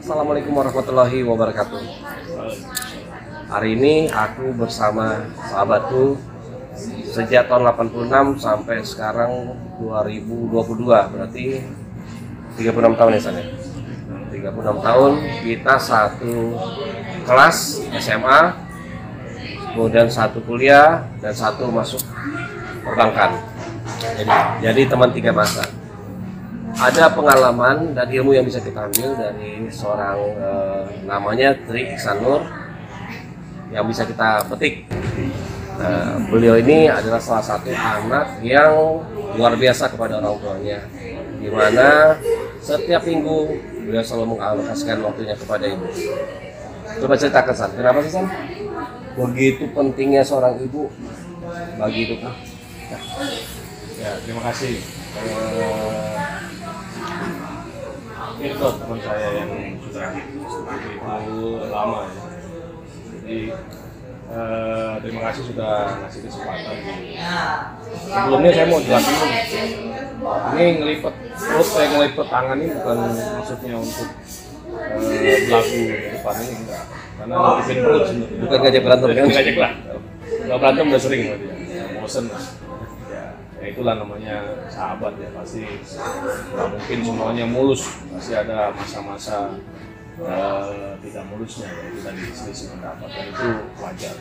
Assalamualaikum warahmatullahi wabarakatuh. Hari ini aku bersama sahabatku sejak tahun 86 sampai sekarang 2022 berarti 36 tahun ya sana. 36 tahun kita satu kelas SMA kemudian satu kuliah dan satu masuk perbankan jadi, jadi teman tiga masa ada pengalaman dan ilmu yang bisa kita ambil dari seorang eh, namanya Tri Iksanur yang bisa kita petik. Nah, beliau ini adalah salah satu anak yang luar biasa kepada orang tuanya, di mana setiap minggu beliau selalu mengalokasikan waktunya kepada ibu. Coba ceritakan San, kenapa sih San? Begitu pentingnya seorang ibu bagi hidupnya. Ya, terima kasih. Eh, itu teman saya yang sudah itu lama ya. Jadi eh, terima kasih sudah ngasih kesempatan. Sebelumnya saya mau jelasin. Ini ngelipet perut saya ngelipet tangan ini bukan maksudnya untuk eh, depan ini enggak. Karena nutupin perut sebenarnya. Bukan ngajak berantem kan? Ngajak lah. Kalau berantem udah sering berarti ya. Bosen lah. Ya, itulah namanya sahabat ya pasti nggak mungkin semuanya mulus. Pasti ada masa-masa eh, tidak mulusnya ya kita diselisih pendapat dan itu wajar.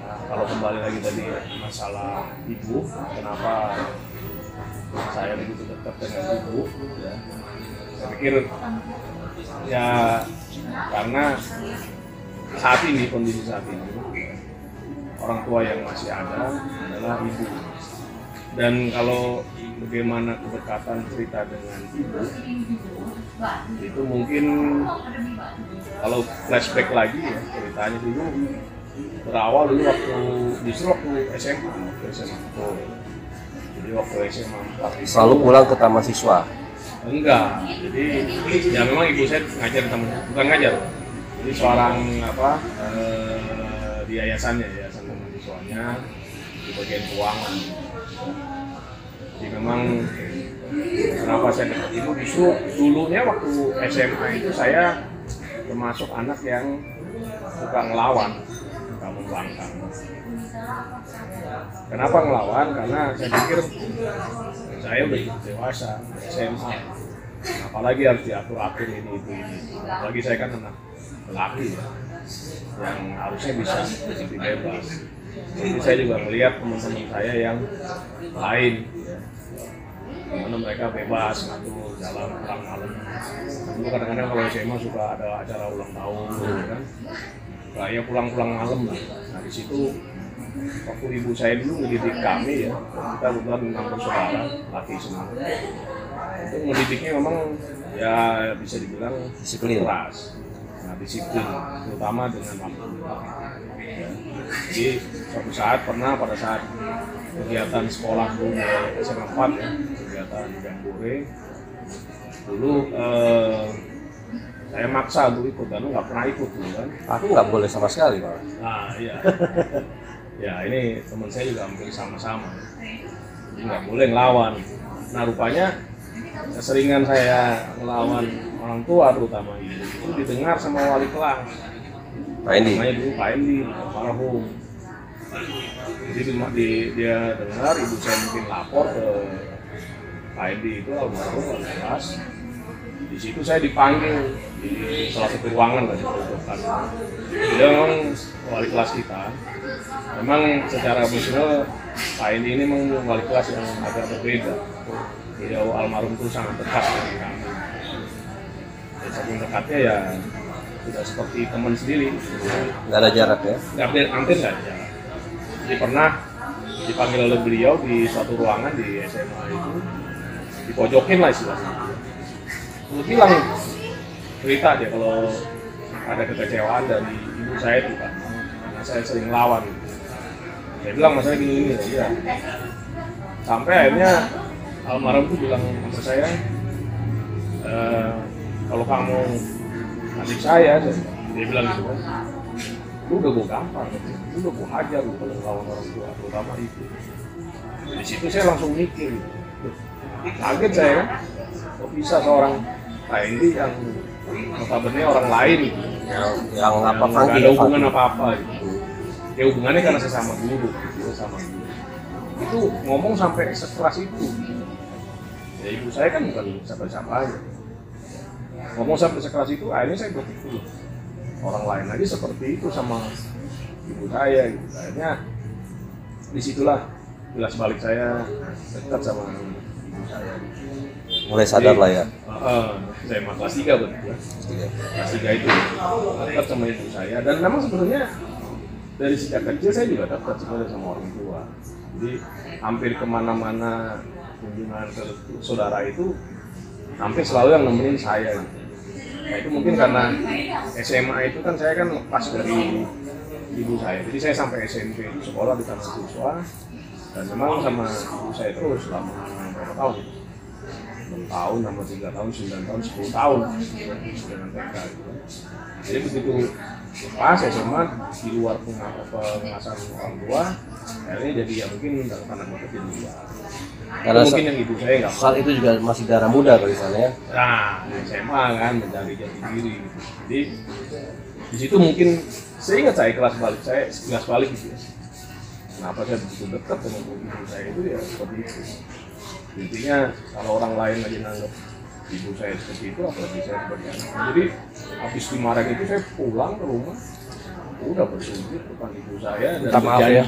Nah, kalau kembali lagi tadi masalah ibu kenapa saya begitu dekat dengan ibu ya saya pikir ya karena saat ini kondisi saat ini orang tua yang masih ada adalah ibu dan kalau bagaimana kedekatan cerita dengan ibu itu mungkin kalau flashback lagi ya ceritanya dulu berawal dulu waktu justru waktu SMA waktu SMA tuh jadi waktu SMA itu- Selalu pulang ke taman siswa. enggak jadi ya memang ibu saya ngajar teman bukan ngajar jadi seorang apa eh, di yayasannya yayasan teman siswanya di bagian keuangan memang kenapa saya dekat ibu justru dulunya waktu SMA itu saya termasuk anak yang suka ngelawan suka membangkang kenapa ngelawan? Karena saya pikir saya udah dewasa SMA apalagi harus diatur-atur ini itu ini. Apalagi saya kan anak laki ya yang harusnya bisa lebih bebas. Jadi saya juga melihat teman-teman saya yang lain Di mana mereka bebas ngatur jalan pulang malam. Dulu kadang-kadang kalau SMA suka ada acara ulang tahun gitu kan. Kayak pulang-pulang malam lah. Nah di situ waktu ibu saya dulu mendidik kami ya kita kebetulan enam bersaudara laki semua itu mendidiknya memang ya bisa dibilang Disiplin. keras. Nah disiplin terutama dengan waktu. Ya. jadi suatu saat pernah pada saat kegiatan sekolah dulu SMA 4 ya kegiatan Jambore dulu eh, saya maksa untuk ikut karena nggak pernah ikut dulu kan Aku nggak boleh sama sekali, Pak. Nah, iya. ya, ini teman saya juga hampir sama-sama. Jadi nggak boleh ngelawan. Nah, rupanya keseringan saya ngelawan orang tua terutama itu didengar sama wali kelas. Pak Indi. Namanya dulu Pak Endi, almarhum. Jadi di, di- dia dengar ibu saya mungkin lapor ke Endi itu almarhum kelas. Di situ saya dipanggil di salah satu ruangan lah di pojokan. Dia memang wali kelas kita. Memang secara emosional Pak Endi ini memang wali kelas yang agak berbeda. Beliau almarhum itu sangat dekat dengan kami. Dan saking dekatnya ya sudah seperti teman sendiri. Nggak ada jarak ya. hampir hampir nggak ada. Pernah dipanggil oleh beliau di suatu ruangan di SMA itu dipojokin lah istilahnya. Lu bilang cerita dia kalau ada kekecewaan dari ibu saya itu kan karena saya sering lawan. Saya bilang masalah gini gini ya. Sampai akhirnya almarhum itu bilang sama saya, "Eh, kalau kamu adik saya, dia bilang gitu kan, lu udah gue gampar, lu udah gue hajar lu kalau lawan orang tua, terutama itu. Di situ saya langsung mikir, gitu. kaget saya kan, kok bisa seorang nah ini yang notabene orang lain gitu. Yang yang apa yang nggak funky ada hubungan funky. apa-apa gitu. Ya hubungannya karena sesama guru gitu sesama guru itu ngomong sampai sekeras itu. Ya ibu saya kan bukan siapa-siapa aja. Ngomong sampai sekeras itu akhirnya saya berpikir orang lain aja seperti itu sama ibu saya gitu. Akhirnya di situlah jelas balik saya dekat sama ibu saya. Mulai sadar lah ya? saya mah kelas 3 berarti ya. Kelas 3 itu dekat sama ibu saya. Dan memang sebenarnya dari sejak kecil saya juga dekat sebenarnya sama orang tua. Jadi hampir ke mana-mana kunjungan ke saudara itu hampir selalu yang nemenin saya gitu. Nah itu mungkin karena SMA itu kan saya kan lepas dari ibu saya. Jadi saya sampai SMP itu sekolah di taman siswa. Dan memang sama ibu saya terus selama berapa tahun? 6 tahun sama 3 tahun, 9 tahun, 10 tahun. Dengan TK gitu. Jadi begitu pas SMA di luar penga- pengawasan orang tua, akhirnya jadi ya mungkin dalam tanda kutip jadi luar. Karena mungkin yang ibu saya nggak saat itu juga masih darah muda kali sana ya Nah, SMA kan mencari jati diri gitu. Jadi di situ mungkin saya ingat saya kelas balik saya kelas balik gitu ya. Kenapa saya begitu dekat dengan ibu saya itu ya seperti itu. Intinya kalau orang lain aja nanggap ibu saya seperti itu, apalagi saya sebagai anak. Jadi habis dimarahin itu saya pulang ke rumah, udah bersujud depan ibu saya dan Minta maaf ya.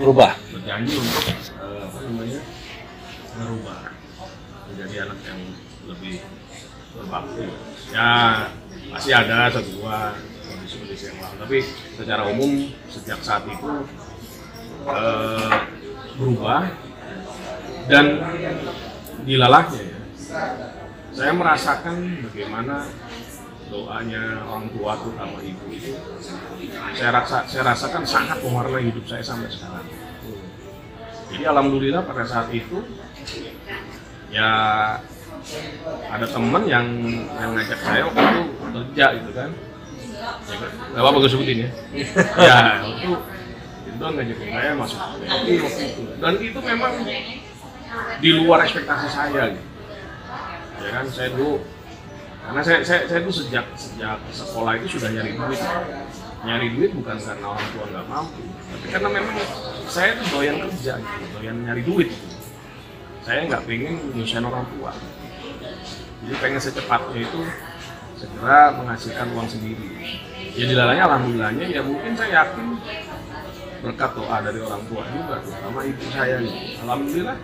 Berubah berjanji untuk eh, apa namanya merubah menjadi anak yang lebih berbakti. Ya masih ada satu dua kondisi-kondisi yang lain, tapi secara umum sejak saat itu eh, berubah dan dilalahnya ya. Saya merasakan bagaimana doanya orang tua terutama ibu itu saya rasa saya rasakan sangat mewarnai hidup saya sampai sekarang. Jadi alhamdulillah pada saat itu ya ada teman yang yang ngajak saya waktu itu kerja gitu kan. Ya, gak apa-apa gue sebutin ya. ya waktu itu doang ngajakin saya masuk waktu itu. Dan itu memang di luar ekspektasi saya gitu. Ya kan saya dulu karena saya saya saya tuh sejak sejak sekolah itu sudah nyari duit. Nyari duit bukan karena orang tua nggak mampu tapi karena memang saya tuh doyan kerja gitu doyan nyari duit. Saya nggak pengen nyusahin orang tua. Jadi pengen secepatnya itu segera menghasilkan uang sendiri. Ya dilalanya alhamdulillahnya ya mungkin saya yakin berkat doa dari orang tua juga terutama ibu saya alhamdulillah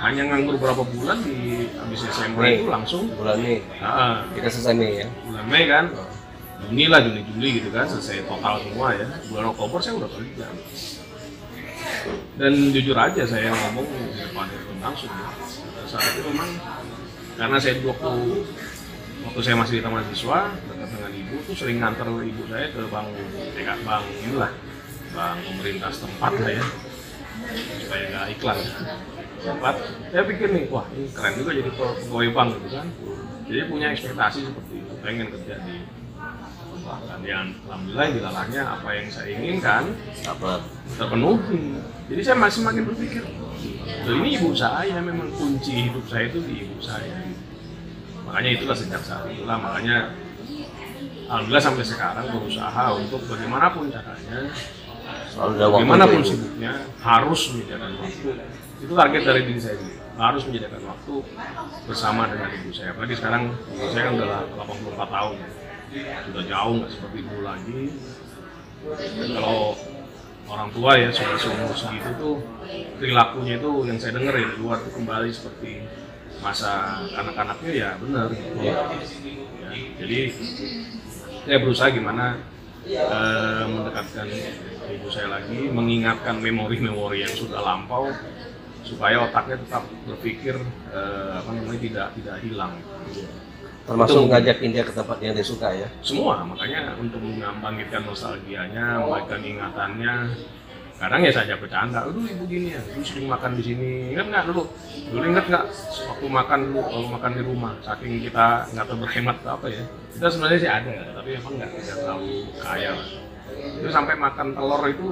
hanya nganggur berapa bulan di habis SMA Nih. itu langsung bulan ini Nah, kita selesai Mei ya? Bulan Mei kan? Juni lah Juni Juli gitu kan selesai total semua ya. Bulan Oktober saya udah kerja. Dan jujur aja saya ngomong di depan itu langsung ya. Saat itu memang karena saya waktu waktu saya masih di taman siswa dekat dengan ibu tuh sering nganter ibu saya ke bank TK bank inilah bank pemerintah setempat lah ya. Supaya nggak iklan tempat saya pikir nih wah ini keren juga jadi pe- pegawai bank gitu kan. Jadi punya ekspektasi seperti itu pengen kerja di bank. Dan yang alhamdulillah dilalahnya apa yang saya inginkan dapat terpenuhi. Jadi saya masih makin berpikir "Loh, ini ibu saya memang kunci hidup saya itu di ibu saya. Makanya itulah sejak saat itulah makanya alhamdulillah sampai sekarang berusaha untuk bagaimanapun caranya selalu ada waktu bagaimanapun ibu. sibuknya harus menyediakan waktu. Itu target dari diri saya sendiri. Harus menyediakan waktu bersama dengan ibu saya. Apalagi sekarang ibu saya kan udah 84 tahun. Ya. sudah jauh nggak seperti dulu lagi. Dan kalau orang tua ya sudah seumur segitu tuh perilakunya itu yang saya dengar ya di luar tuh kembali seperti masa anak-anaknya ya benar. Ya, jadi saya berusaha gimana eh, mendekatkan ibu saya lagi mengingatkan memori-memori yang sudah lampau supaya otaknya tetap berpikir eh, apa namanya tidak tidak hilang. Termasuk Itu- ngajakin dia ke tempat yang dia suka ya? Semua makanya untuk membangkitkan nostalgianya membangkitkan ingatannya kadang ya saja bercanda. Dulu ibu gini ya dulu sering makan di sini. Ingat nggak dulu? Dulu ingat nggak waktu makan dulu kalau makan di rumah saking kita nggak tahu berhemat atau apa ya? Kita sebenarnya sih ada tapi emang nggak tidak terlalu kaya lah. Itu sampai makan telur itu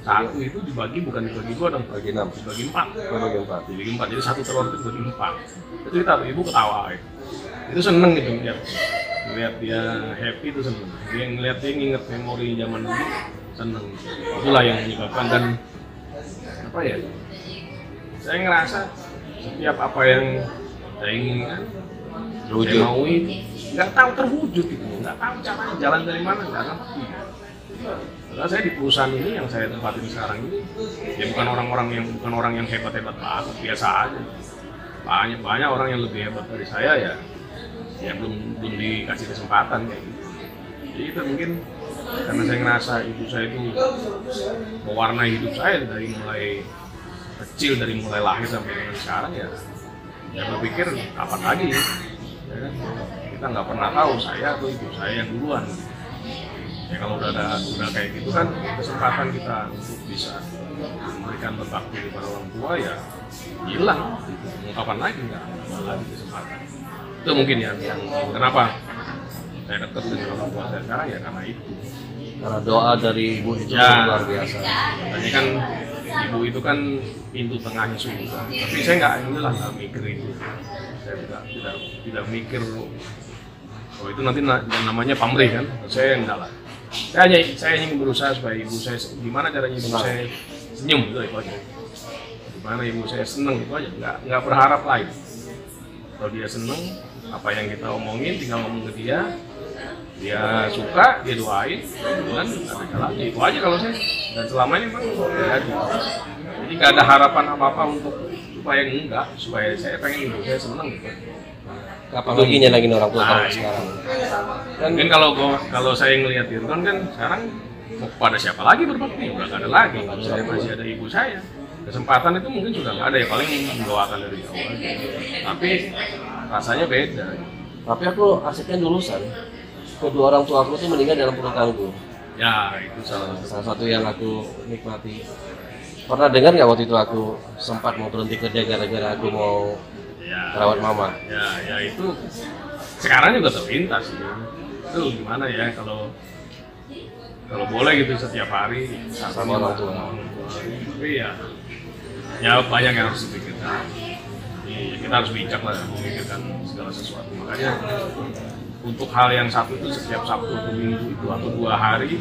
satu itu dibagi bukan dibagi dua dong. Bagi enam. Dibagi empat. Bagi empat. Dibagi empat. Jadi satu telur itu dibagi empat. Itu kita ibu ketawa gitu. itu seneng gitu ngeliat ngeliat dia happy itu seneng. Dia ngeliat dia nginget memori zaman dulu seneng itulah yang menyebabkan dan apa ya? Saya ngerasa setiap apa yang saya inginkan saya maui nggak tahu terwujud gitu nggak tahu caranya jalan dari mana nggak ngerti karena saya di perusahaan ini yang saya tempatin sekarang ini ya bukan orang-orang yang bukan orang yang hebat-hebat banget biasa aja. Banyak banyak orang yang lebih hebat dari saya ya ya belum belum dikasih kesempatan kayak gitu. Jadi itu mungkin karena saya ngerasa ibu saya itu mewarnai hidup saya dari mulai kecil dari mulai lahir sampai dengan sekarang ya. Ya berpikir kapan lagi? Ya kan? kita nggak pernah tahu saya atau ibu saya yang duluan. Ya kalau udah ada udah kayak gitu kan kesempatan kita untuk bisa memberikan berbakti kepada orang tua ya hilang. Mau kapan lagi nggak? Ada lagi kesempatan. Itu mungkin yang, yang kenapa saya dekat dengan orang tua saya sekarang ya karena itu Karena doa dari ibu itu Ya. luar biasa. Tadi kan ibu itu kan pintu tengahnya surga. Tapi saya nggak inilah nggak mikir itu. Saya tidak tidak tidak mikir oh itu nanti na- yang namanya pamrih kan. Saya enggak lah. Saya hanya saya ingin berusaha supaya ibu saya gimana caranya ibu saya senyum itu, itu aja. Gimana ibu saya seneng itu aja. Nggak nggak berharap lain. Kalau dia seneng apa yang kita omongin tinggal ngomong ke dia dia suka dia doain dan ada jalannya itu aja kalau saya. Dan selama ini memang terjadi jadi nggak ada harapan apa apa untuk supaya enggak supaya saya pengen ibu saya seneng gitu. Kapan lagi nyenengin orang tua Nah, iya. sekarang? dan mungkin kalau gua kalau saya ngelihat Irfan kan sekarang mau kepada siapa lagi berbakti? Udah nggak ada lagi. Saya masih ada ibu saya. Kesempatan itu mungkin sudah nggak ada ya paling mendoakan dari aja tapi rasanya beda. Tapi aku asiknya dulusan. Kedua orang tua aku tuh meninggal dalam pernikahanku. ya itu salah satu Salah satu yang aku nikmati. Pernah dengar nggak waktu itu aku sempat mau berhenti kerja gara-gara aku mau ya merawat mama? ya ya itu sekarang juga terlintas sih itu gimana ya kalau kalau boleh gitu setiap hari Sama orang tua. tapi ya ya banyak yang harus dipikirkan Iya, kita harus bijak lah memikirkan segala sesuatu makanya untuk hal yang satu itu setiap Sabtu atau Minggu itu atau dua hari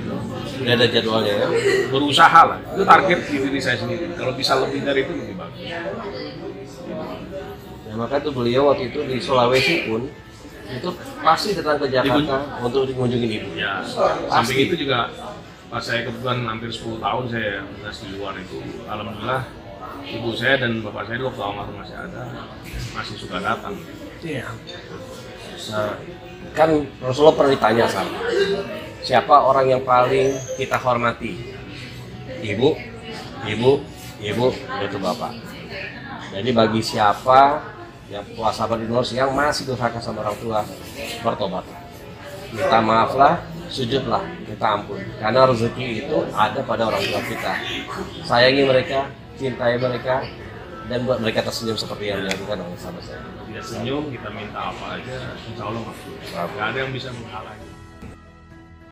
Udah ada jadwalnya ya? berusaha lah itu target di diri saya sendiri kalau bisa lebih dari itu lebih bagus Ya maka tuh beliau waktu itu di Sulawesi pun itu pasti datang ke Jakarta untuk mengunjungi ibu. Ya, Pasti. samping itu juga pas saya kebetulan hampir 10 tahun saya dinas di luar itu, alhamdulillah ibu saya dan bapak saya waktu almarhum masih ada, masih suka datang. Iya. Nah, kan Rasulullah pernah ditanya sama siapa orang yang paling kita hormati? Ibu, ibu, ibu, yaitu bapak. Jadi bagi siapa yang puasa Indonesia yang masih durhaka sama orang tua, bertobat. Minta maaflah, sujudlah, minta ampun. Karena rezeki itu ada pada orang tua kita. Sayangi mereka, cintai mereka, dan buat mereka tersenyum seperti yang dilakukan oleh sahabat saya. Dia senyum, kita minta apa aja, insya Allah makbul. Gak ada yang bisa menghalangi.